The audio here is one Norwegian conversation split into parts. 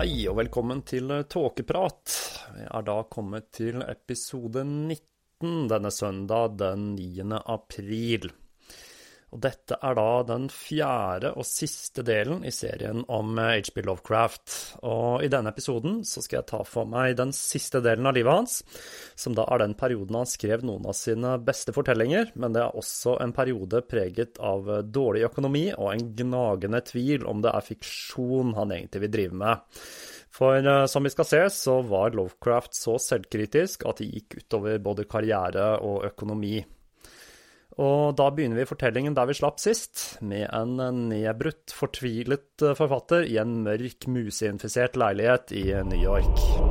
Hei og velkommen til Tåkeprat. Vi er da kommet til episode 19 denne søndag den 9. april. Og dette er da den fjerde og siste delen i serien om HB Lovecraft. Og i denne episoden så skal jeg ta for meg den siste delen av livet hans, som da er den perioden han skrev noen av sine beste fortellinger, men det er også en periode preget av dårlig økonomi og en gnagende tvil om det er fiksjon han egentlig vil drive med. For uh, som vi skal se, så var Lovecraft så selvkritisk at det gikk utover både karriere og økonomi. Og da begynner vi fortellingen der vi slapp sist, med en nedbrutt, fortvilet forfatter i en mørk, museinfisert leilighet i New York.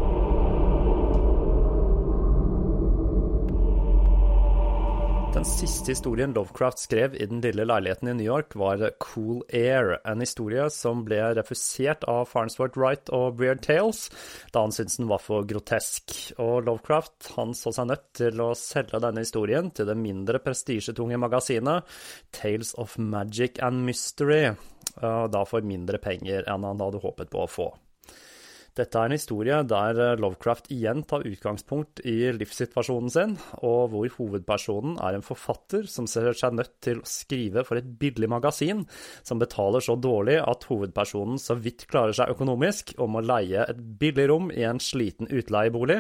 Den siste historien Lovecraft skrev i den lille leiligheten i New York, var Cool Air, en historie som ble refusert av Farnsworth Wright og Weird Tales, da han syntes den var for grotesk. Og Lovecraft han så seg nødt til å selge denne historien til det mindre prestisjetunge magasinet Tales of Magic and Mystery, da for mindre penger enn han hadde håpet på å få. Dette er en historie der Lovecraft igjen tar utgangspunkt i livssituasjonen sin, og hvor hovedpersonen er en forfatter som ser seg nødt til å skrive for et billig magasin som betaler så dårlig at hovedpersonen så vidt klarer seg økonomisk og må leie et billig rom i en sliten utleiebolig,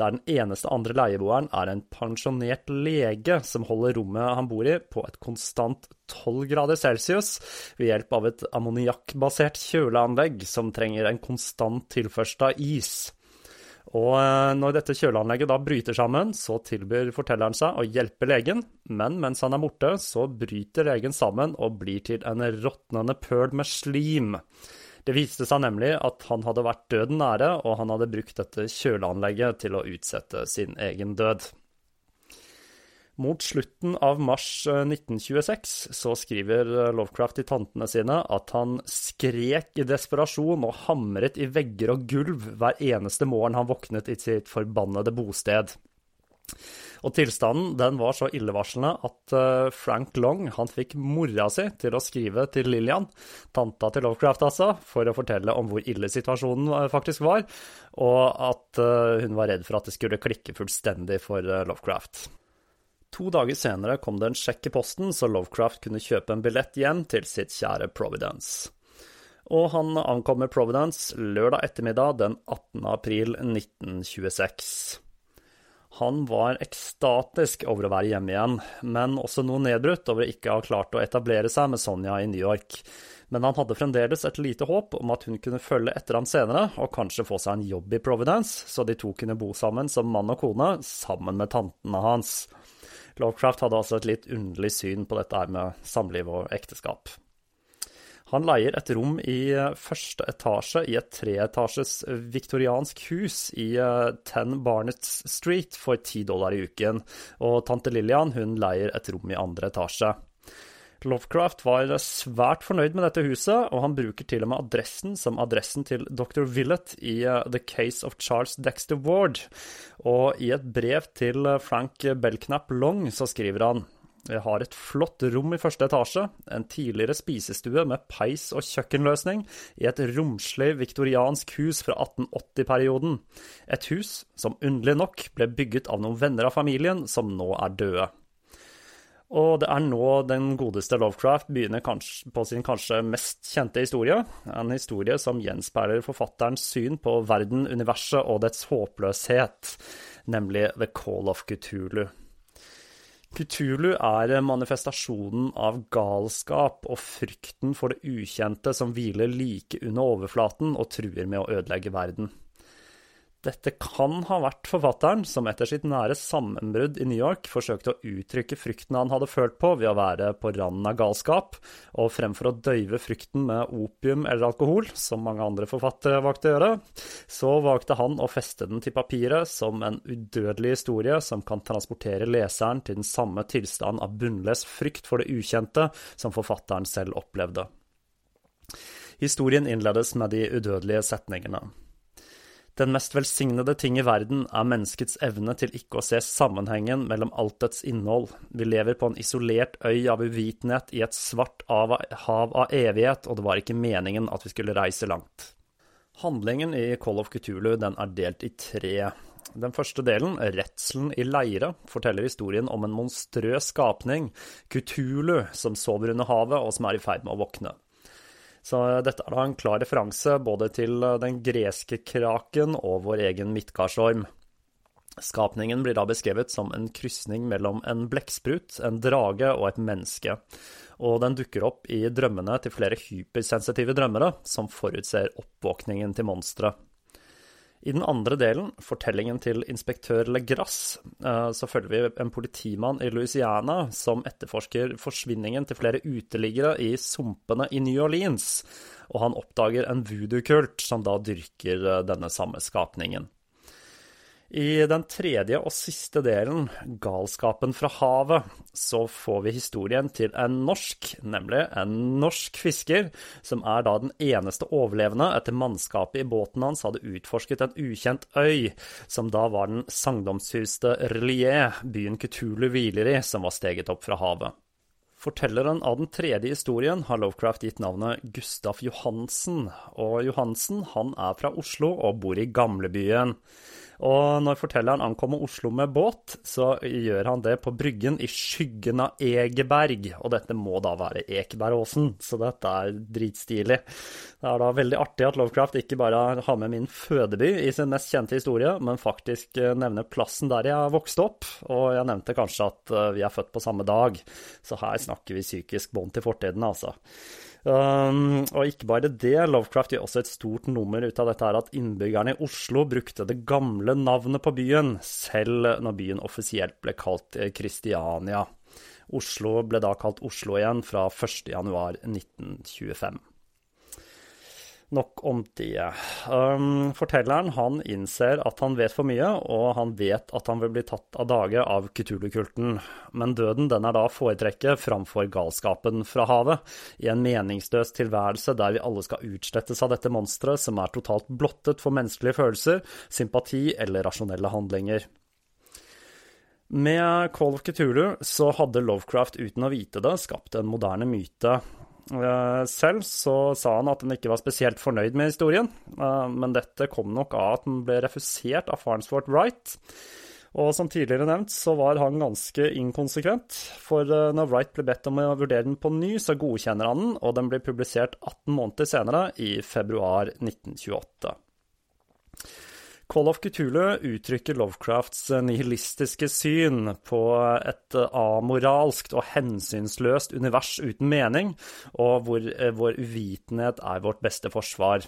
der den eneste andre leieboeren er en pensjonert lege som holder rommet han bor i, på et konstant 12 grader celsius ved hjelp av et ammoniakkbasert kjøleanlegg som trenger en konstant tilførsel av is. Og når dette kjøleanlegget da bryter sammen, så tilbyr fortelleren seg å hjelpe legen, men mens han er borte, så bryter legen sammen og blir til en råtnende pøl med slim. Det viste seg nemlig at han hadde vært døden nære, og han hadde brukt dette kjøleanlegget til å utsette sin egen død. Mot slutten av mars 1926 så skriver Lovecraft til tantene sine at han skrek i desperasjon og hamret i vegger og gulv hver eneste morgen han våknet i sitt forbannede bosted. Og tilstanden den var så illevarslende at Frank Long han fikk mora si til å skrive til Lillian, tanta til Lovecraft altså, for å fortelle om hvor ille situasjonen faktisk var, og at hun var redd for at det skulle klikke fullstendig for Lovecraft. To dager senere kom det en sjekk i posten, så Lovecraft kunne kjøpe en billett hjem til sitt kjære Providence. Og han ankommer Providence lørdag ettermiddag den 18. april 1926. Han var ekstatisk over å være hjemme igjen, men også noe nedbrutt over å ikke ha klart å etablere seg med Sonja i New York. Men han hadde fremdeles et lite håp om at hun kunne følge etter ham senere, og kanskje få seg en jobb i Providence, så de to kunne bo sammen som mann og kone, sammen med tantene hans. Lovecraft hadde altså et litt underlig syn på dette her med samliv og ekteskap. Han leier et rom i første etasje i et treetasjes viktoriansk hus i 10 Barnets Street for 10 dollar i uken, og tante Lillian hun leier et rom i andre etasje. Lovecraft var svært fornøyd med dette huset, og han bruker til og med adressen som adressen til Dr. Willett i uh, The Case of Charles Dexter Ward. Og i et brev til uh, Frank Belknap Long så skriver han jeg har et flott rom i første etasje, en tidligere spisestue med peis og kjøkkenløsning i et romslig viktoriansk hus fra 1880-perioden. Et hus som underlig nok ble bygget av noen venner av familien som nå er døde. Og det er nå den godeste Lovecraft begynner på sin kanskje mest kjente historie. En historie som gjenspeiler forfatterens syn på verden, universet og dets håpløshet, nemlig The Call of Cthulhu. Cthulhu er manifestasjonen av galskap og frykten for det ukjente som hviler like under overflaten og truer med å ødelegge verden. Dette kan ha vært forfatteren som etter sitt nære sammenbrudd i New York forsøkte å uttrykke frykten han hadde følt på ved å være på randen av galskap, og fremfor å døyve frykten med opium eller alkohol, som mange andre forfattere valgte å gjøre, så valgte han å feste den til papiret som en udødelig historie som kan transportere leseren til den samme tilstand av bunnløs frykt for det ukjente som forfatteren selv opplevde. Historien innledes med de udødelige setningene. Den mest velsignede ting i verden er menneskets evne til ikke å se sammenhengen mellom alt dets innhold. Vi lever på en isolert øy av uvitenhet i et svart hav av evighet, og det var ikke meningen at vi skulle reise langt. Handlingen i Call of Cthulhu den er delt i tre. Den første delen, Redselen i leire, forteller historien om en monstrøs skapning, Cthulhu, som sover under havet og som er i ferd med å våkne. Så dette er da en klar referanse både til eh, den greske kraken og vår egen midtgardsorm. Skapningen blir da beskrevet som en krysning mellom en blekksprut, en drage og et menneske, og den dukker opp i drømmene til flere hypersensitive drømmere som forutser oppvåkningen til monsteret. I den andre delen, fortellingen til inspektør Legrasse, eh, så følger vi en politimann i Louisiana som etterforsker forsvinningen til flere uteliggere i sumpene i New Orleans, og han oppdager en voodoo-kult som da dyrker eh, denne samme skapningen. I den tredje og siste delen, Galskapen fra havet, så får vi historien til en norsk, nemlig en norsk fisker, som er da den eneste overlevende etter mannskapet i båten hans hadde utforsket en ukjent øy, som da var den sagnomsuste Relier, byen Kutulu hviler i, som var steget opp fra havet. Fortelleren av den tredje historien har Lovecraft gitt navnet Gustaf Johansen, og Johansen han er fra Oslo og bor i gamlebyen. Og når fortelleren ankommer Oslo med båt, så gjør han det på bryggen i skyggen av Egeberg. Og dette må da være Ekebergåsen, så dette er dritstilig. Det er da veldig artig at Lovecraft ikke bare har med min fødeby i sin mest kjente historie, men faktisk eh, nevner plassen der jeg vokste opp. Og jeg nevnte kanskje at eh, vi er født på samme dag, så her snakker vi psykisk bånd til fortiden, altså. Um, og ikke bare det, Lovecraft gjør også et stort nummer ut av dette her at innbyggerne i Oslo brukte det gamle navnet på byen, selv når byen offisielt ble kalt Kristiania. Oslo ble da kalt Oslo igjen fra 1.1.1925. Nok om det. Um, fortelleren han innser at han vet for mye, og han vet at han vil bli tatt av dage av Kutulu-kulten. Men døden den er da foretrekket framfor galskapen fra havet, i en meningsløs tilværelse der vi alle skal utslettes av dette monsteret som er totalt blottet for menneskelige følelser, sympati eller rasjonelle handlinger. Med Call of Cthulhu så hadde Lovecraft uten å vite det skapt en moderne myte selv så sa han at han ikke var spesielt fornøyd med historien, eh, men dette kom nok av at han ble refusert av Farnsworth Wright. Og som tidligere nevnt, så var han ganske inkonsekvent, for eh, når Wright ble bedt om å vurdere den på ny, så godkjenner han den, og den blir publisert 18 måneder senere, i februar 1928. Call of Cthulhu uttrykker Lovecrafts nihilistiske syn på et amoralskt og hensynsløst univers uten mening, og hvor vår uvitenhet er vårt beste forsvar.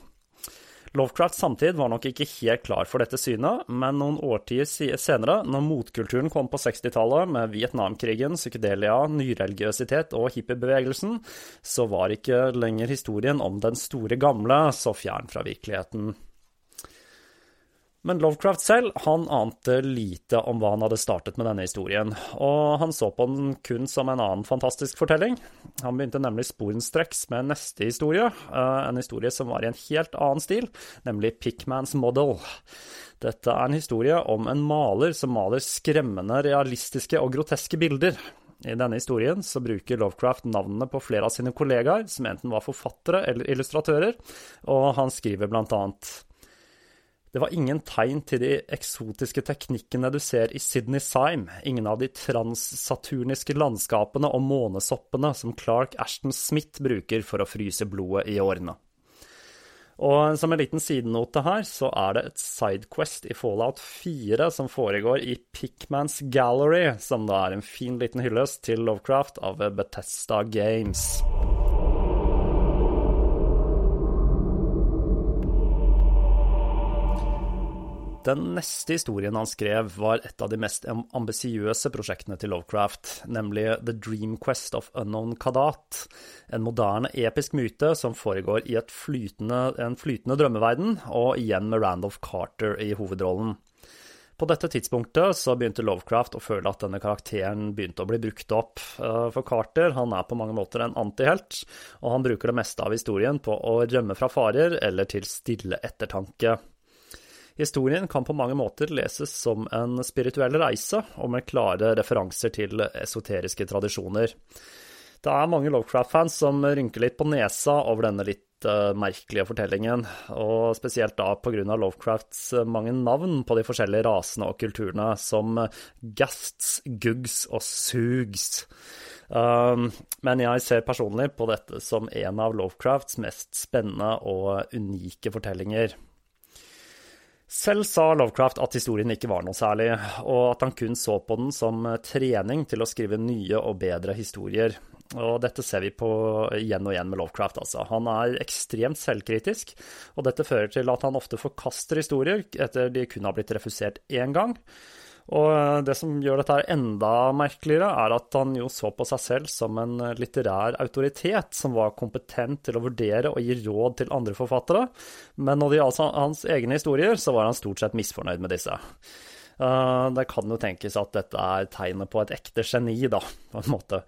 Lovecrafts samtid var nok ikke helt klar for dette synet, men noen årtier senere, når motkulturen kom på 60-tallet med Vietnamkrigen, psykedelia, nyreligiøsitet og hippiebevegelsen, så var ikke lenger historien om den store gamle så fjern fra virkeligheten. Men Lovecraft selv han ante lite om hva han hadde startet med denne historien, og han så på den kun som en annen fantastisk fortelling. Han begynte nemlig sporenstreks med neste historie, eh, en historie som var i en helt annen stil, nemlig Pickmans Model. Dette er en historie om en maler som maler skremmende realistiske og groteske bilder. I denne historien så bruker Lovecraft navnene på flere av sine kollegaer, som enten var forfattere eller illustratører, og han skriver blant annet det var ingen tegn til de eksotiske teknikkene du ser i Sydney Syme, ingen av de transsaturniske landskapene og månesoppene som Clark Ashton Smith bruker for å fryse blodet i årene. Og som en liten sidenote her, så er det et sidequest i Fallout 4 som foregår i Pickmans Gallery, som da er en fin liten hyllest til Lovecraft av Bethesda Games. Den neste historien han skrev, var et av de mest ambisiøse prosjektene til Lovecraft, nemlig The Dream Quest of Unknown Kadat, en moderne episk myte som foregår i flytende, en flytende drømmeverden, og igjen med Randolph Carter i hovedrollen. På dette tidspunktet så begynte Lovecraft å føle at denne karakteren begynte å bli brukt opp. Eh, for Carter han er på mange måter en antihelt, og han bruker det meste av historien på å rømme fra farer eller til stille ettertanke. Historien kan på mange måter leses som en spirituell reise, og med klare referanser til esoteriske tradisjoner. Det er mange Lovecraft-fans som rynker litt på nesa over denne litt uh, merkelige fortellingen, og spesielt da pga. Lovecrafts eh, mange navn på de forskjellige rasene og kulturene, som Gasts, Gugs og Sugs. Um, men jeg ser personlig på dette som en av Lovecrafts mest spennende og unike fortellinger. Selv sa Lovecraft at historien ikke var noe særlig, og at han kun så på den som trening til å skrive nye og bedre historier. Og dette ser vi på igjen og igjen med Lovecraft, altså. Han er ekstremt selvkritisk, og dette fører til at han ofte forkaster historier etter de kun har blitt refusert én gang. Og eh, det som gjør dette enda merkeligere, er at han jo så på seg selv som en eh, litterær autoritet som var kompetent til å vurdere og gi råd til andre forfattere, men når det gjaldt hans egne historier, så var han stort sett misfornøyd med disse. Eh, det kan jo tenkes at dette er tegnet på et ekte geni, da, på en måte.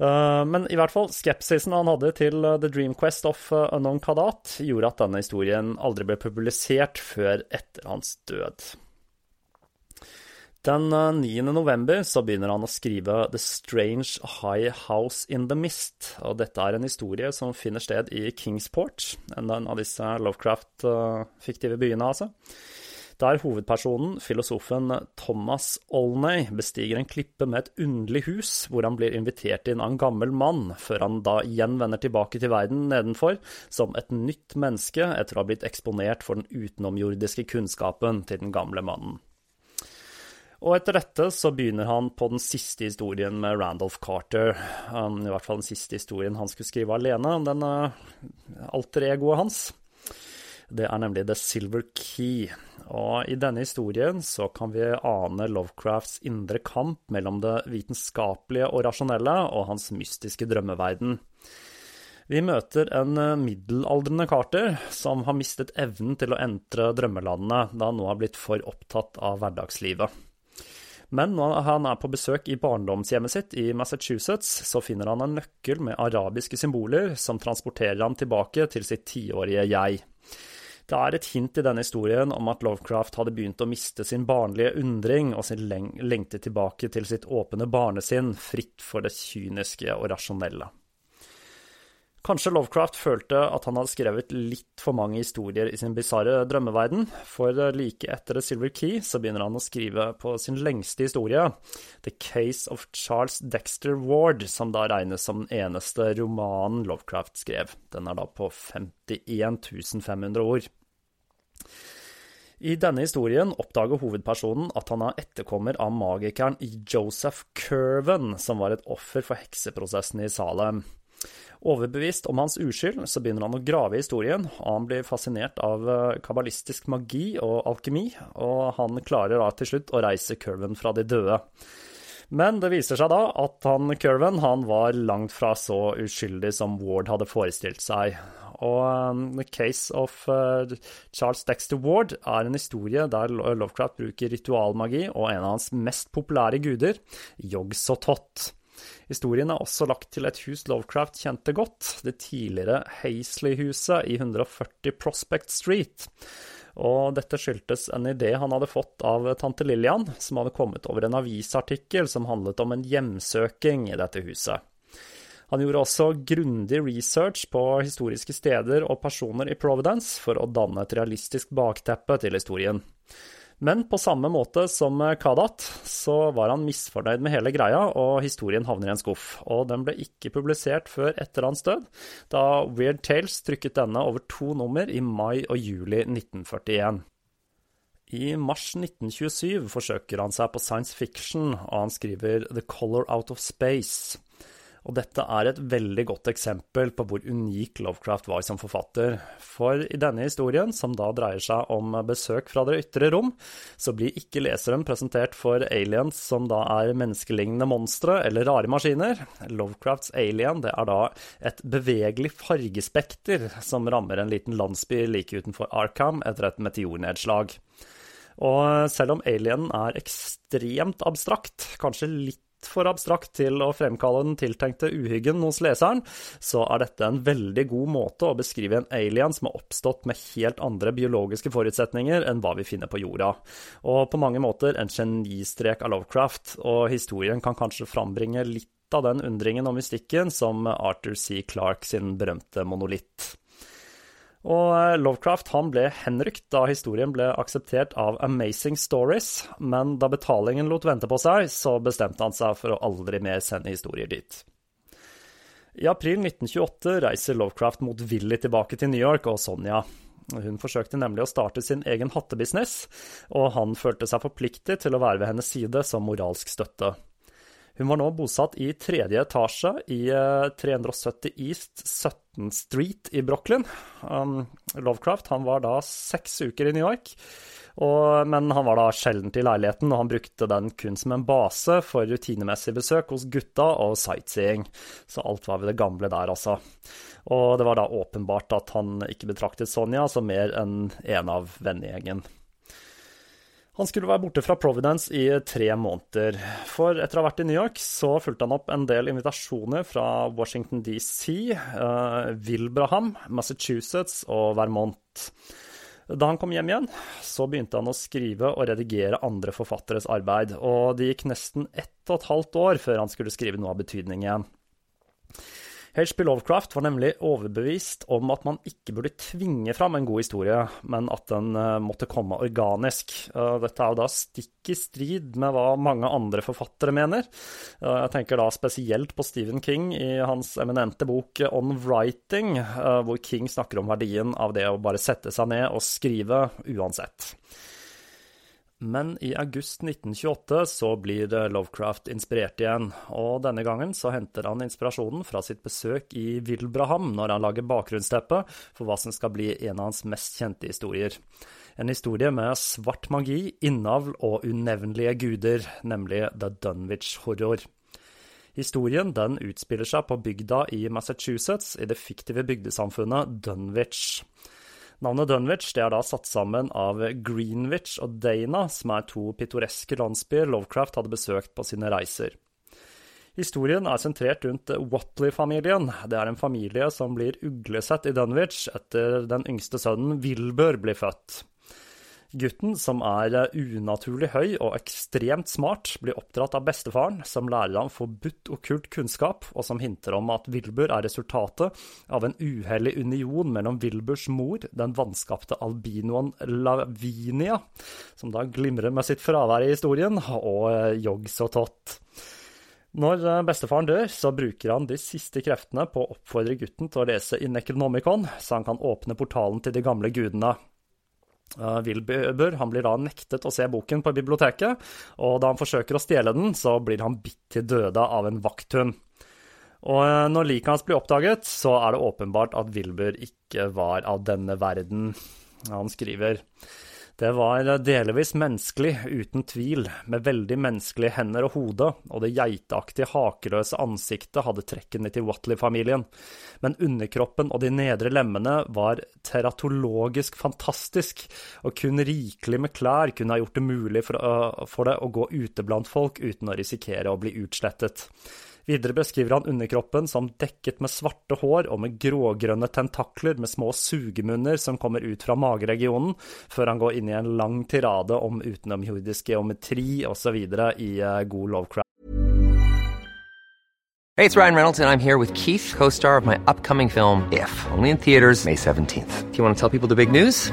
Men i hvert fall, skepsisen han hadde til The Dream Quest of Unknown Kadat, gjorde at denne historien aldri ble publisert før etter hans død. Den 9. Eh, november så begynner han å skrive The Strange High House in the Mist. og Dette er en historie som finner sted i Kingsport, en av disse Lovecraft-fiktive byene, altså. Der hovedpersonen, filosofen Thomas Olney, bestiger en klippe med et underlig hus, hvor han blir invitert inn av en gammel mann, før han da igjen vender tilbake til verden nedenfor som et nytt menneske etter å ha blitt eksponert for den utenomjordiske kunnskapen til den gamle mannen. Og etter dette så begynner han på den siste historien med Randolph Carter. Um, I hvert fall den siste historien han skulle skrive alene, den uh, alter egoet hans. Det er nemlig The Silver Key. Og i denne historien så kan vi ane Lovecrafts indre kamp mellom det vitenskapelige og rasjonelle og hans mystiske drømmeverden. Vi møter en uh, middelaldrende Carter som har mistet evnen til å entre drømmelandene da han nå har blitt for opptatt av hverdagslivet. Men når han er på besøk i barndomshjemmet sitt i Massachusetts, så finner han en nøkkel med arabiske symboler som transporterer ham tilbake til sitt tiårige jeg. Det er et hint i denne historien om at Lovecraft hadde begynt å miste sin barnlige undring og sin lengte tilbake til sitt åpne barnesinn, fritt for det kyniske og rasjonelle. Kanskje Lovecraft følte at han hadde skrevet litt for mange historier i sin bisarre drømmeverden, for like etter Silver Key så begynner han å skrive på sin lengste historie, The Case of Charles Dexter Ward, som da regnes som den eneste romanen Lovecraft skrev. Den er da på 51 500 ord. I denne historien oppdager hovedpersonen at han er etterkommer av magikeren Joseph Curven, som var et offer for hekseprosessen i Salem. Overbevist om hans uskyld, så begynner han å grave i historien, og han blir fascinert av eh, kabalistisk magi og alkemi, og han klarer da til slutt å reise Curven fra de døde. Men det viser seg da at han Curven han var langt fra så uskyldig som Ward hadde forestilt seg. Og um, The Case of uh, Charles Dexter Ward er en historie der Lovecraft bruker ritualmagi og en av hans mest populære guder, Yog-Sothoth. Historien er også lagt til et hus Lovecraft kjente godt, det tidligere Hazley-huset i 140 Prospect Street. Og dette skyldtes en idé han hadde fått av tante Lillian, som hadde kommet over en avisartikkel som handlet om en hjemsøking i dette huset. Han gjorde også grundig research på historiske steder og personer i Providence for å danne et realistisk bakteppe til historien. Men på samme måte som Kadat, så var han misfornøyd med hele greia, og historien havner i en skuff. Og den ble ikke publisert før etter hans død, da Weird Tales trykket denne over to nummer i mai og juli 1941. I mars 1927 forsøker han seg på science fiction, og han skriver The Color Out of Space. Og dette er et veldig godt eksempel på hvor unik Lovecraft var som forfatter. For i denne historien, som da dreier seg om besøk fra det ytre rom, så blir ikke leseren presentert for aliens som da er menneskelignende monstre eller rare maskiner. Lovecrafts alien det er da et bevegelig fargespekter som rammer en liten landsby like utenfor Arkham etter et meteornedslag. Og selv om alienen er ekstremt abstrakt, kanskje litt for abstrakt til å fremkalle den tiltenkte uhyggen hos leseren, så er dette en veldig god måte å beskrive en alien som har oppstått med helt andre biologiske forutsetninger enn hva vi finner på jorda. Og på mange måter en genistrek av Lovecraft, og historien kan kanskje frambringe litt av den undringen og mystikken som Arthur C. Clarke sin berømte monolitt. Og eh, Lovecraft han ble henrykt da historien ble akseptert av Amazing Stories, men da betalingen lot vente på seg, så bestemte han seg for å aldri mer sende historier dit. I april 1928 reiser Lovecraft mot Willy tilbake til New York og Sonja. Hun forsøkte nemlig å starte sin egen hattebusiness, og han følte seg forpliktet til å være ved hennes side som moralsk støtte. Hun var nå bosatt i tredje etasje i 370 eh, East 17 Street i Brooklyn. Um, Lovecraft han var da seks uker i New York, og, men han var da sjelden i leiligheten, og han brukte den kun som en base for rutinemessig besøk hos gutta og sightseeing. Så alt var ved det gamle der, altså. Og det var da åpenbart at han ikke betraktet Sonja som mer enn en av vennegjengen. Han skulle være borte fra Providence i tre måneder, for etter å ha vært i New York så fulgte han opp en del invitasjoner fra Washington DC, uh, Wilbraham, Massachusetts og Vermont. Da han kom hjem igjen, så begynte han å skrive og redigere andre forfatteres arbeid, og det gikk nesten ett og et halvt år før han skulle skrive noe av betydning igjen. H.P. Lovecraft var nemlig overbevist om at man ikke burde tvinge fram en god historie, men at den uh, måtte komme organisk. Uh, dette er jo da stikk i strid med hva mange andre forfattere mener. Uh, jeg tenker da spesielt på Stephen King i hans eminente bok On Writing, hvor King snakker om verdien av det å bare sette seg ned og skrive uansett. Men i august 1928 så blir Lovecraft inspirert igjen, og denne gangen så henter han inspirasjonen fra sitt besøk i Wilbraham når han lager bakgrunnsteppet for hva som skal bli en av hans mest kjente historier. En historie med svart magi, innavl og unevnelige guder, nemlig The Dunwich Horror. Historien den utspiller seg på bygda i Massachusetts, i det fiktive bygdesamfunnet Dunwich. Navnet Dunwich det er da satt sammen av Greenwich og Dana, som er to pittoreske landsbyer Lovecraft hadde besøkt på sine reiser. Historien er sentrert rundt Watley-familien. Det er en familie som blir uglesett i Dunwich etter den yngste sønnen Wilbur blir født. Gutten, som er eh, unaturlig høy og ekstremt smart, blir oppdratt av bestefaren, som lærer ham forbudt okkult kunnskap, og som hinter om at Wilbur er resultatet av en uhellig union mellom Wilburs mor, den vanskapte albinoen Lavinia, som da glimrer med sitt fravær i historien, og eh, Yogg-Sothoth. Når eh, bestefaren dør, så bruker han de siste kreftene på å oppfordre gutten til å lese i så han kan åpne portalen til de gamle gudene. Uh, Wilbur han blir da nektet å se boken på biblioteket, og da han forsøker å stjele den, så blir han bitt til døde av en vakthund. Og eh, når liket hans blir oppdaget, så er det åpenbart at Wilbur ikke var av denne verden. Han skriver det var delvis menneskelig, uten tvil, med veldig menneskelige hender og hode, og det geiteaktige, hakeløse ansiktet hadde trekkene til Watley-familien, men underkroppen og de nedre lemmene var teratologisk fantastisk, og kun rikelig med klær kunne ha gjort det mulig for, uh, for det å gå ute blant folk uten å risikere å bli utslettet. Videre beskriver han underkroppen som dekket med svarte hår og med grågrønne tentakler med små sugemunner som kommer ut fra mageregionen, før han går inn i en lang tirade om utenomjordisk geometri osv. i uh, god Lovecraft. Hey, it's Ryan Reynolds, and I'm here with Keith, co star of my upcoming film, If, only in theaters, May 17th. Do you want to tell people the big news?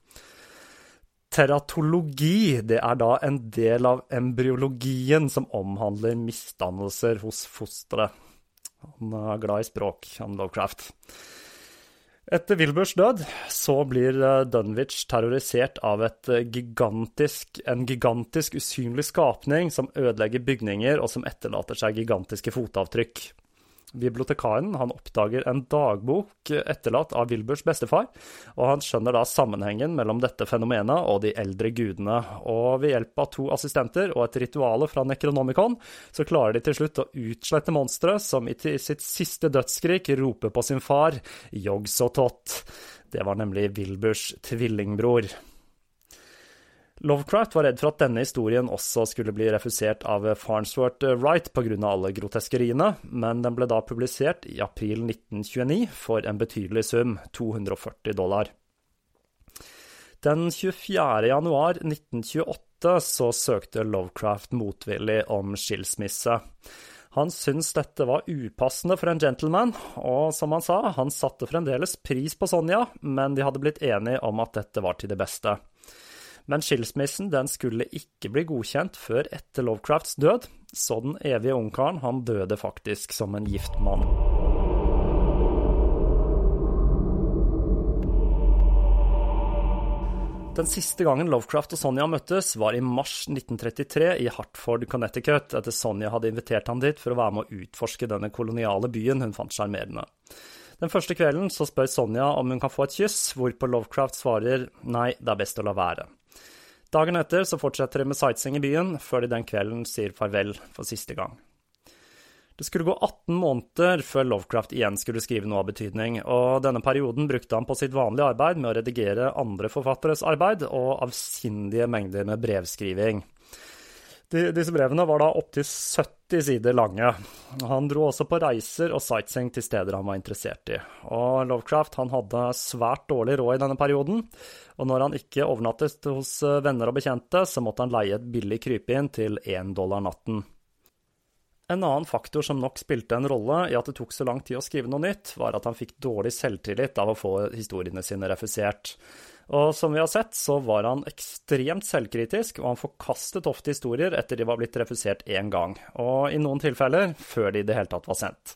Teratologi det er da en del av embryologien som omhandler misdannelser hos fosteret. Han er glad i språk, han Lovecraft. Etter Wilburs død så blir eh, Dunwich terrorisert av gigantisk, en gigantisk usynlig skapning som ødelegger bygninger, og som etterlater seg gigantiske fotavtrykk. Bibliotekaren han oppdager en dagbok etterlatt av Wilburs bestefar, og han skjønner da sammenhengen mellom dette fenomenet og de eldre gudene. Og ved hjelp av to assistenter og et rituale fra Necronomicon, så klarer de til slutt å utslette monsteret, som i sitt siste dødsskrik roper på sin far, Yogg-Sottot. Det var nemlig Wilburs tvillingbror. Lovecraft var redd for at denne historien også skulle bli refusert av Farnsworth Wright pga. alle groteskeriene, men den ble da publisert i april 1929 for en betydelig sum, 240 dollar. Den 24. januar 1928 så søkte Lovecraft motvillig om skilsmisse. Han syntes dette var upassende for en gentleman, og som han sa, han satte fremdeles pris på Sonja, men de hadde blitt enige om at dette var til det beste. Men skilsmissen den skulle ikke bli godkjent før etter Lovecrafts død, så den evige ungkaren han døde faktisk som en gift mann. Den siste gangen Lovecraft og Sonja møttes, var i mars 1933 i Hartford, Connecticut, etter Sonja hadde invitert ham dit for å være med å utforske denne koloniale byen hun fant sjarmerende. Den første kvelden så spør Sonja om hun kan få et kyss, hvorpå Lovecraft svarer nei, det er best å la være. Dagen etter så fortsetter de med sightseeing i byen, før de den kvelden sier farvel for siste gang. Det skulle gå 18 måneder før Lovecraft igjen skulle skrive noe av betydning, og denne perioden brukte han på sitt vanlige arbeid med å redigere andre forfatteres arbeid og avsindige mengder med brevskriving. De, disse brevene var da opptil 70 sider lange. Han dro også på reiser og sightseeing til steder han var interessert i. Og Lovecraft han hadde svært dårlig råd i denne perioden, og når han ikke overnattet hos venner og bekjente, så måtte han leie et billig krypinn til én dollar natten. En annen faktor som nok spilte en rolle i at det tok så lang tid å skrive noe nytt, var at han fikk dårlig selvtillit av å få historiene sine refusert. Og som vi har sett, så var han ekstremt selvkritisk, og han forkastet ofte historier etter de var blitt refusert én gang, og i noen tilfeller før de i det hele tatt var sendt.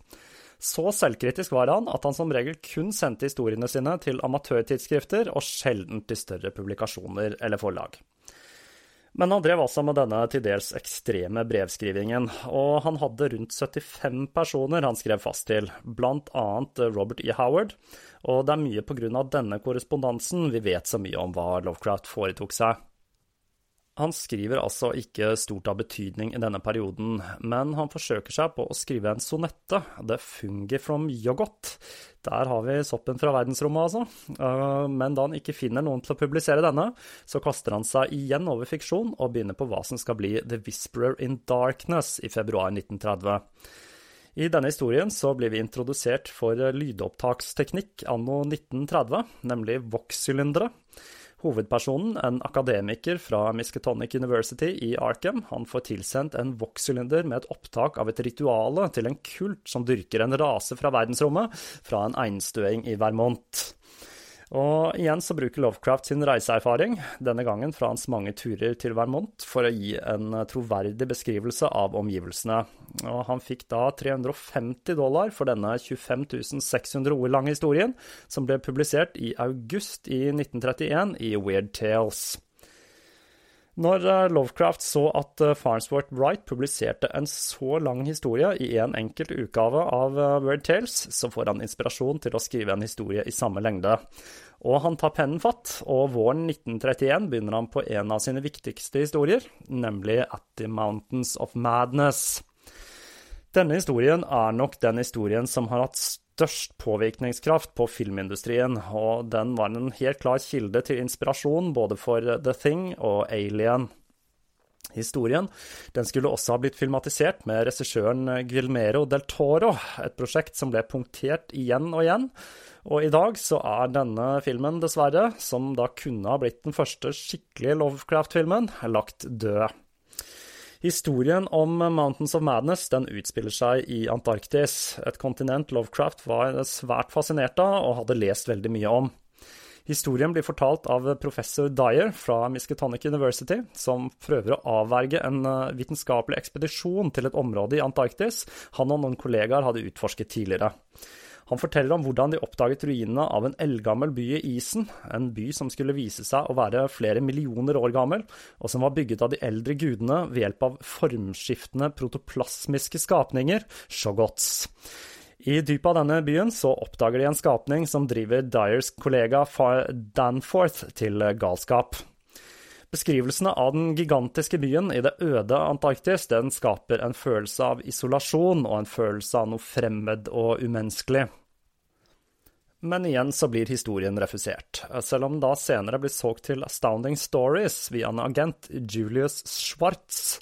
Så selvkritisk var han at han som regel kun sendte historiene sine til amatørtidsskrifter, og sjelden til større publikasjoner eller forlag. Men han drev altså med denne til dels ekstreme brevskrivingen, og han hadde rundt 75 personer han skrev fast til, blant annet Robert E. Howard, og det er mye på grunn av denne korrespondansen vi vet så mye om hva Lovecraft foretok seg. Han skriver altså ikke stort av betydning i denne perioden, men han forsøker seg på å skrive en sonette, The Fungi from yoghurt. Der har vi soppen fra verdensrommet, altså. Eh, men da han ikke finner noen til å publisere denne, så kaster han seg igjen over fiksjon og begynner på hva som skal bli The Whisperer in Darkness i februar 1930. I denne historien så blir vi introdusert for lydopptaksteknikk anno 1930, nemlig Vox-sylindere. Hovedpersonen, en akademiker fra Miskatonic University i Arkham, han får tilsendt en vokssylinder med et opptak av et rituale til en kult som dyrker en rase fra verdensrommet, fra en einstøing i Vermont. Og igjen så bruker Lovecraft sin reiseerfaring, denne gangen fra hans mange turer til Vermont, for å gi en troverdig beskrivelse av omgivelsene. Og han fikk da 350 dollar for denne 25 600 ord lange historien, som ble publisert i august i 1931 i Weird Tales. Når eh, Lovecraft så at eh, Farnsworth Wright publiserte en så lang historie i en enkelt utgave av eh, Weird Tales, så får han inspirasjon til å skrive en historie i samme lengde. Og han tar pennen fatt, og våren 1931 begynner han på en av sine viktigste historier, nemlig At the Mountains of Madness. Denne historien er nok den historien som har hatt størst påvirkningskraft på filmindustrien, og den var en helt klar kilde til inspirasjon både for The Thing og Alien. Historien den skulle også ha blitt filmatisert med regissøren Guilmero del Toro, et prosjekt som ble punktert igjen og igjen. Og i dag så er denne filmen, dessverre, som da kunne ha blitt den første skikkelige Lovecraft-filmen, lagt død. Historien om Mountains of Madness den utspiller seg i Antarktis, et kontinent Lovecraft var svært fascinert av og hadde lest veldig mye om. Historien blir fortalt av professor Dyer fra Miskatonic University, som prøver å avverge en eh, vitenskapelig ekspedisjon til et område i Antarktis han og noen kollegaer hadde utforsket tidligere. Han forteller om hvordan de oppdaget ruinene av en eldgammel by i isen, en by som skulle vise seg å være flere millioner år gammel, og som var bygget av de eldre gudene ved hjelp av formskiftende protoplasmiske skapninger, shogots. I dypet av denne byen så oppdager de en skapning som driver Dyers kollega Danforth til galskap. Beskrivelsene av den gigantiske byen i det øde Antarktis den skaper en følelse av isolasjon og en følelse av noe fremmed og umenneskelig. Men igjen så blir historien refusert, selv om den da senere blir solgt til Astounding Stories via en agent, Julius Schwartz.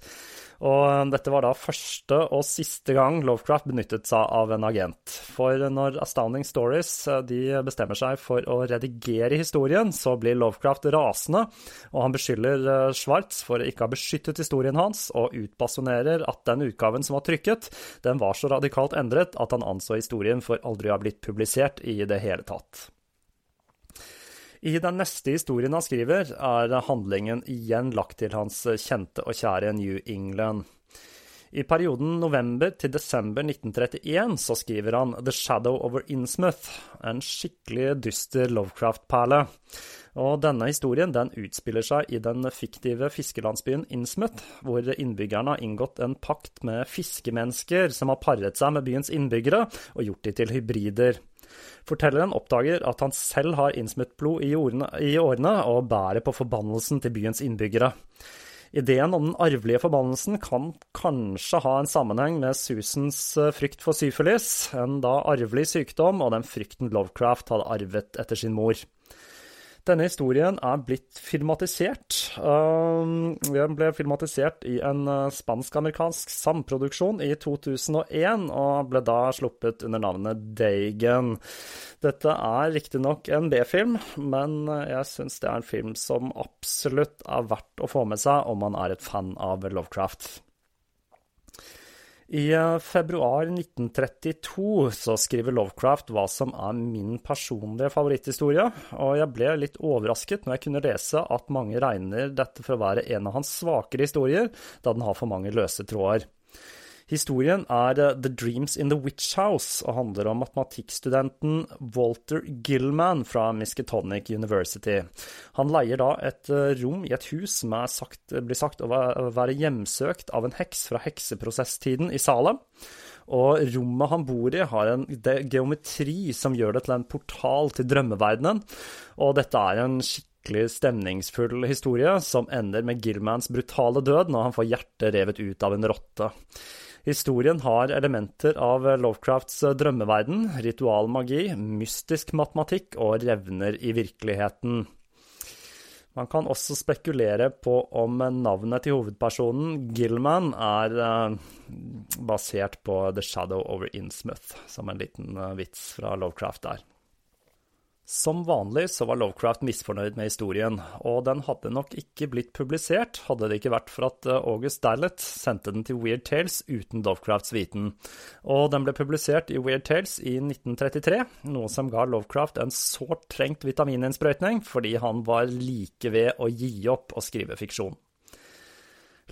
Og dette var da første og siste gang Lovecraft benyttet seg av en agent. For når Astounding Stories eh, bestemmer seg for å redigere historien, så blir Lovecraft rasende, og han beskylder eh, Schwartz for å ikke ha beskyttet historien hans, og utbasonerer at den utgaven som var trykket, den var så radikalt endret at han anså historien for aldri å ha blitt publisert i det hele tatt. I den neste historien han skriver, er handlingen igjen lagt til hans kjente og kjære New England. I perioden november til desember 1931 så skriver han The Shadow Over Innsmouth, en skikkelig dyster Lovecraft-perle. Og denne historien den utspiller seg i den fiktive fiskelandsbyen Innsmouth, hvor innbyggerne har inngått en pakt med fiskemennesker som har paret seg med byens innbyggere og gjort de til hybrider. Fortelleren oppdager at han selv har innsmuttblod i, i årene og bærer på forbannelsen til byens innbyggere. Ideen om den arvelige forbannelsen kan kanskje ha en sammenheng med Susans eh, frykt for syfilis, en da arvelig sykdom, og den frykten Lovecraft hadde arvet etter sin mor. Denne historien er blitt filmatisert. Um, den ble filmatisert i en uh, spansk-amerikansk samproduksjon i 2001, og ble da sluppet under navnet Dagen. Dette er riktignok en B-film, men uh, jeg syns det er en film som absolutt er verdt å få med seg om man er et fan av Lovecraft. I februar 1932 så skriver Lovecraft hva som er min personlige favoritthistorie, og jeg ble litt overrasket når jeg kunne lese at mange regner dette for å være en av hans svakere historier, da den har for mange løse tråder. Historien er eh, The Dreams in the Witch House og handler om matematikkstudenten Walter Gilman fra Miskatonic University. Han leier da et eh, rom i et hus som sagt, blir sagt å være hjemsøkt av en heks fra hekseprosesstiden i Salem. Og rommet han bor i, har en geometri som gjør det til en portal til drømmeverdenen. Og dette er en skikkelig stemningsfull historie som ender med Gilmans brutale død når han får hjertet revet ut av en rotte. Historien har elementer av Lovecrafts drømmeverden, ritualmagi, mystisk matematikk og revner i virkeligheten. Man kan også spekulere på om navnet til hovedpersonen, Gilman, er uh, basert på The Shadow over Innsmouth, som en liten uh, vits fra Lovecraft der. Som vanlig så var Lovecraft misfornøyd med historien, og den hadde nok ikke blitt publisert hadde det ikke vært for at eh, August Dallet sendte den til Weird Tales uten Lovecrafts viten. Og den ble publisert i Weird Tales i 1933, noe som ga Lovecraft en sårt trengt vitamininnsprøytning fordi han var like ved å gi opp å skrive fiksjon.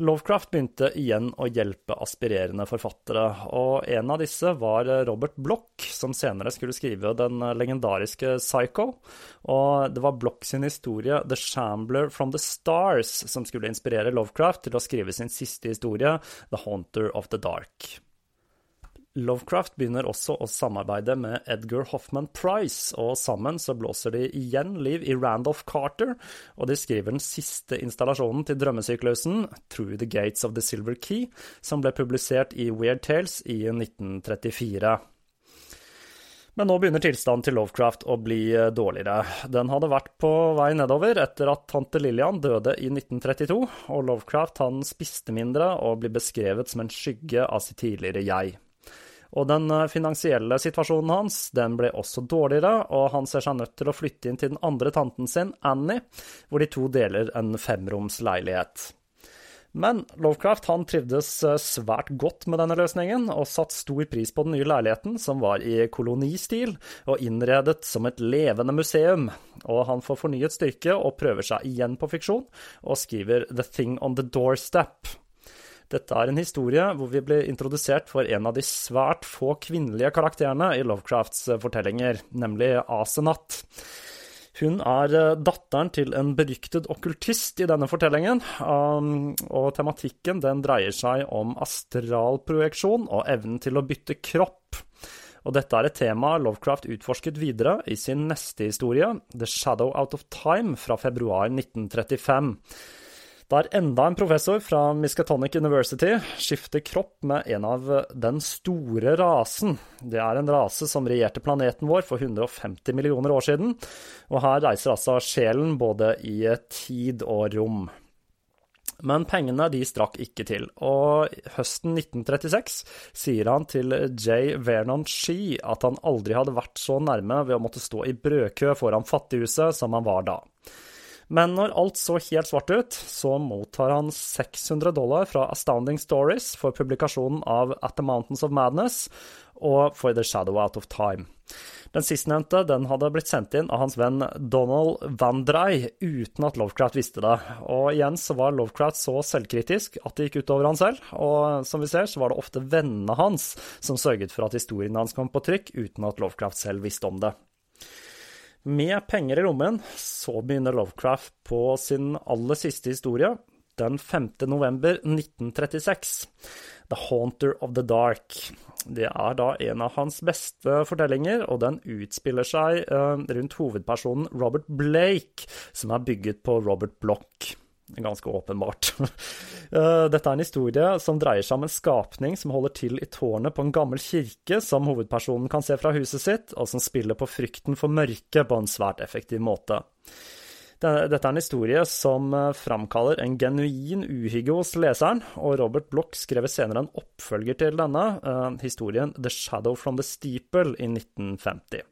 Lovecraft begynte igjen å hjelpe aspirerende forfattere, og en av disse var Robert Bloch, som senere skulle skrive den legendariske Psycho. Og det var Bloch sin historie The Shambler from the Stars som skulle inspirere Lovecraft til å skrive sin siste historie, The Haunter of the Dark. Lovecraft begynner også å samarbeide med Edgar Hoffman Price, og sammen så blåser de igjen liv i Randolph Carter, og de skriver den siste installasjonen til drømmesyklusen, Through the Gates of the Silver Key, som ble publisert i Weird Tales i 1934. Men nå begynner tilstanden til Lovecraft å bli eh, dårligere. Den hadde vært på vei nedover etter at tante Lillian døde i 1932, og Lovecraft han spiste mindre og blir beskrevet som en skygge av sitt tidligere jeg. Og den eh, finansielle situasjonen hans den ble også dårligere, og han ser seg nødt til å flytte inn til den andre tanten sin, Annie, hvor de to deler en femroms leilighet. Men Lovecraft han trivdes eh, svært godt med denne løsningen, og satte stor pris på den nye leiligheten, som var i kolonistil og innredet som et levende museum. Og han får fornyet styrke og prøver seg igjen på fiksjon, og skriver The Thing on the Doorstep, dette er en historie hvor vi blir introdusert for en av de svært få kvinnelige karakterene i Lovecrafts eh, fortellinger, nemlig Asenat. Hun er eh, datteren til en beryktet okkultist i denne fortellingen, um, og tematikken den dreier seg om astralprojeksjon og evnen til å bytte kropp. Og dette er et tema Lovecraft utforsket videre i sin neste historie, The Shadow Out of Time, fra februar 1935 der enda en professor fra Miskatonic University skifter kropp med en av den store rasen. Det er en rase som regjerte planeten vår for 150 millioner år siden, og her reiser altså sjelen både i tid og rom. Men pengene de strakk ikke til, og høsten 1936 sier han til J. Vernon Shee at han aldri hadde vært så nærme ved å måtte stå i brødkø foran fattighuset som han var da. Men når alt så helt svart ut, så mottar han 600 dollar fra Astounding Stories for publikasjonen av At the Mountains of Madness og for The Shadow Out of Time. Den sistnevnte den hadde blitt sendt inn av hans venn Donald Vandrei uten at Lovecraft visste det. Og igjen så var Lovecraft så selvkritisk at det gikk utover han selv. Og som vi ser, så var det ofte vennene hans som sørget for at historien hans kom på trykk uten at Lovecraft selv visste om det. Med penger i lommen så begynner Lovecraft på sin aller siste historie, den 5. november 1936. The Haunter of the Dark. Det er da en av hans beste fortellinger, og den utspiller seg eh, rundt hovedpersonen Robert Blake, som er bygget på Robert Block. Ganske åpenbart. Eh, dette er en historie som dreier seg om en skapning som holder til i tårnet på en gammel kirke, som hovedpersonen kan se fra huset sitt, og som spiller på frykten for mørket på en svært effektiv måte. Dette er en historie som eh, framkaller en genuin uhygge hos leseren, og Robert Bloch skrev senere en oppfølger til denne, uh, historien The Shadow from the Steeple i 1950.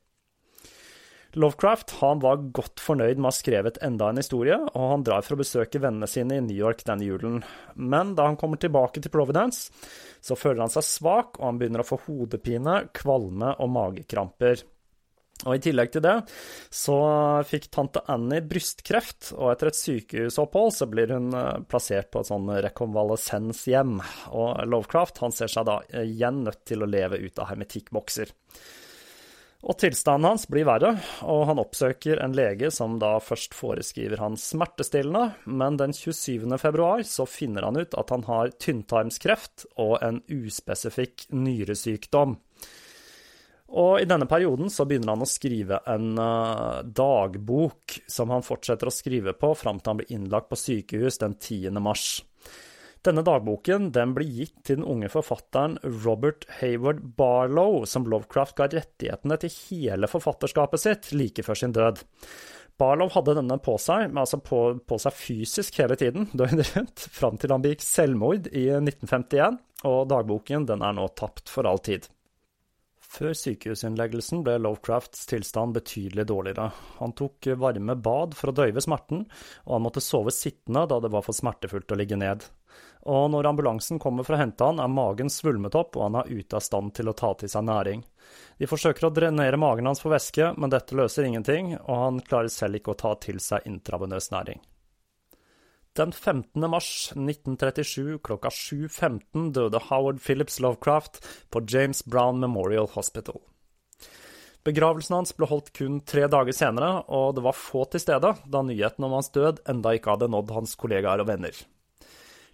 Lovecraft han var godt fornøyd med å ha skrevet enda en historie, og han drar for å besøke vennene sine i New York denne julen. Men da han kommer tilbake til Providence, så føler han seg svak, og han begynner å få hodepine, kvalme og magekramper. Og I tillegg til det så fikk tante Annie brystkreft, og etter et sykehusopphold så blir hun eh, plassert på et sånn rekonvalesenshjem. Og Lovecraft han ser seg da igjen nødt til å leve ut av hermetikkbokser. Og tilstanden hans blir verre, og han oppsøker en lege som da først foreskriver han smertestillende, men den 27. februar så finner han ut at han har tynntarmskreft og en uspesifikk nyresykdom. Og i denne perioden så begynner han å skrive en uh, dagbok som han fortsetter å skrive på fram til han blir innlagt på sykehus den 10. mars. Denne dagboken den ble gitt til den unge forfatteren Robert Hayward Barlow, som Lovecraft ga rettighetene til hele forfatterskapet sitt like før sin død. Barlow hadde denne på seg, altså på, på seg fysisk hele tiden, døgnet rundt, fram til han begikk selvmord i 1951, og dagboken den er nå tapt for all tid. Før sykehusinnleggelsen ble Lovecrafts tilstand betydelig dårligere. Han tok varme bad for å døyve smerten, og han måtte sove sittende da det var for smertefullt å ligge ned. Og når ambulansen kommer for å hente han, er magen svulmet opp, og han er ute av stand til å ta til seg næring. De forsøker å drenere magen hans for væske, men dette løser ingenting, og han klarer selv ikke å ta til seg intravenøs næring. Den 15. mars 1937 klokka 7.15 døde Howard Phillips Lovecraft på James Brown Memorial Hospital. Begravelsen hans ble holdt kun tre dager senere, og det var få til stede da nyheten om hans død enda ikke hadde nådd hans kollegaer og venner.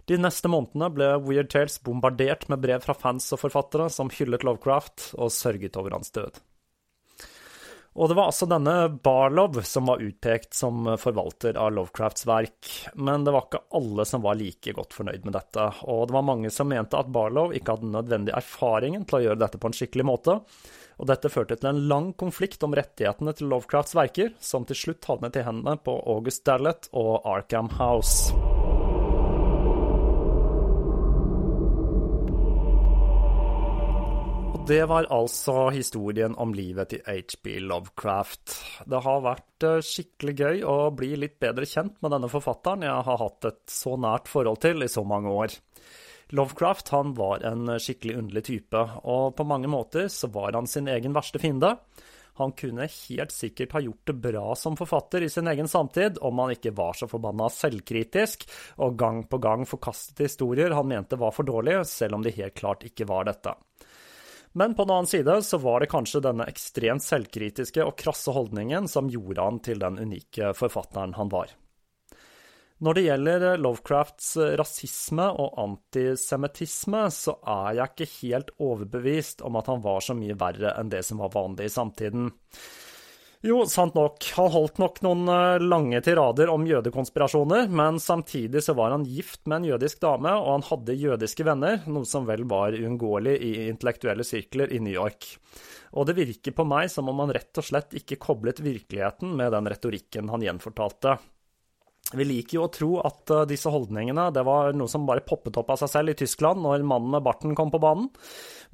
De neste månedene ble Weird Tales bombardert med brev fra fans og forfattere som hyllet Lovecraft og sørget over hans død. Og det var altså denne Barlow som var utpekt som forvalter av Lovecrafts verk, men det var ikke alle som var like godt fornøyd med dette, og det var mange som mente at Barlow ikke hadde nødvendig erfaringen til å gjøre dette på en skikkelig måte, og dette førte til en lang konflikt om rettighetene til Lovecrafts verker, som til slutt havnet i hendene på August Dallet og Arkham House. Det var altså historien om livet til HB Lovecraft. Det har vært eh, skikkelig gøy å bli litt bedre kjent med denne forfatteren jeg har hatt et så nært forhold til i så mange år. Lovecraft han var en skikkelig underlig type, og på mange måter så var han sin egen verste fiende. Han kunne helt sikkert ha gjort det bra som forfatter i sin egen samtid om han ikke var så forbanna selvkritisk og gang på gang forkastet historier han mente var for dårlige, selv om de helt klart ikke var dette. Men på den annen side så var det kanskje denne ekstremt selvkritiske og krasse holdningen som gjorde han til den unike forfatteren han var. Når det gjelder Lovecrafts rasisme og antisemittisme, så er jeg ikke helt overbevist om at han var så mye verre enn det som var vanlig i samtiden. Jo, sant nok. Han holdt nok noen eh, lange tirader om jødekonspirasjoner, men samtidig så var han gift med en jødisk dame, og han hadde jødiske venner, noe som vel var uunngåelig i intellektuelle sirkler i New York. Og det virker på meg som om han rett og slett ikke koblet virkeligheten med den retorikken han gjenfortalte. Vi liker jo å tro at uh, disse holdningene det var noe som bare poppet opp av seg selv i Tyskland når mannen med barten kom på banen,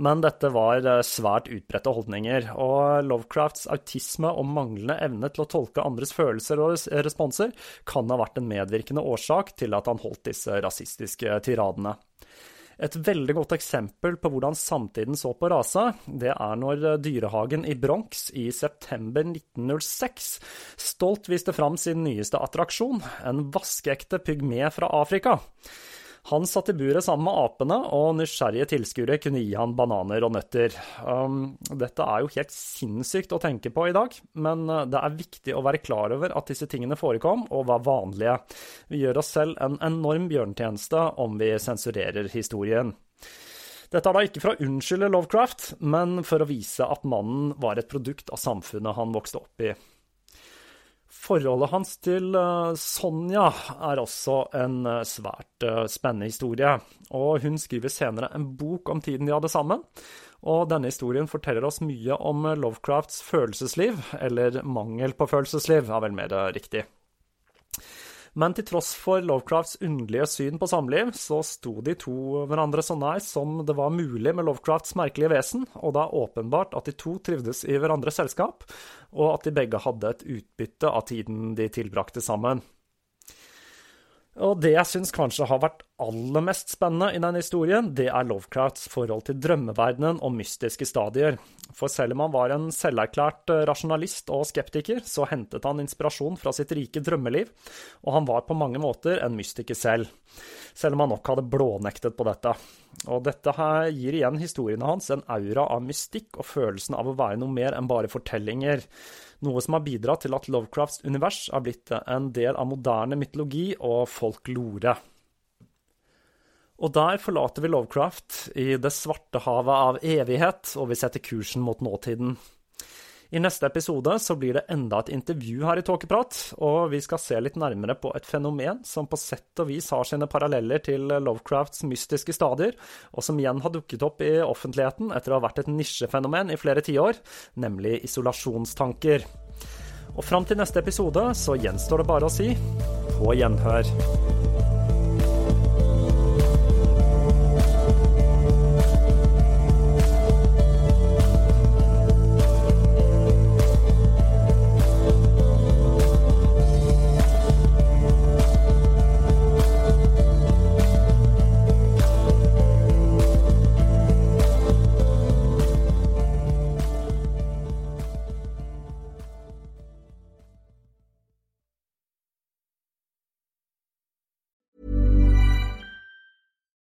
men dette var uh, svært utbredte holdninger. Og Lovecrafts autisme og manglende evne til å tolke andres følelser og responser kan ha vært en medvirkende årsak til at han holdt disse rasistiske tiradene. Et veldig godt eksempel på hvordan samtiden så på rasa, det er når eh, Dyrehagen i Bronx i september 1906 stolt viste fram sin nyeste attraksjon, en vaskeekte pygme fra Afrika. Han satt i buret sammen med apene, og nysgjerrige tilskuere kunne gi han bananer og nøtter. Um, dette er jo helt sinnssykt å tenke på i dag, men uh, det er viktig å være klar over at disse tingene forekom og var vanlige. Vi gjør oss selv en enorm bjørntjeneste om vi sensurerer historien. Dette er da ikke for å unnskylde Lovecraft, men for å vise at mannen var et produkt av samfunnet han vokste opp i. Forholdet hans til eh, Sonja er også en eh, svært eh, spennende historie. Og hun skriver senere en bok om tiden de hadde sammen. Og denne historien forteller oss mye om Lovecrafts følelsesliv, eller mangel på følelsesliv, er vel mer riktig. Men til tross for Lovecrafts underlige syn på samliv, så sto de to hverandre så nær som det var mulig med Lovecrafts merkelige vesen, og det er åpenbart at de to trivdes i hverandres selskap, og at de begge hadde et utbytte av tiden de tilbrakte sammen. Og det jeg syns kanskje har vært aller mest spennende i denne historien, det er Lovecrafts forhold til drømmeverdenen og mystiske stadier. For selv om han var en selverklært eh, rasjonalist og skeptiker, så hentet han inspirasjon fra sitt rike drømmeliv, og han var på mange måter en mystiker selv. Selv om han nok hadde blånektet på dette. Og dette her gir igjen historiene hans en aura av mystikk og følelsen av å være noe mer enn bare fortellinger noe som har bidratt til at Lovecrafts univers har blitt en del av moderne mytologi og folklore. Og der forlater vi Lovecraft i det svarte havet av evighet, og vi setter kursen mot nåtiden. I neste episode så blir det enda et intervju her i Tåkeprat, og vi skal se litt nærmere på et fenomen som på sett og vis har sine paralleller til Lovecrafts mystiske stadier, og som igjen har dukket opp i offentligheten etter å ha vært et nisjefenomen i flere tiår, nemlig isolasjonstanker. Og fram til neste episode så gjenstår det bare å si på gjenhør.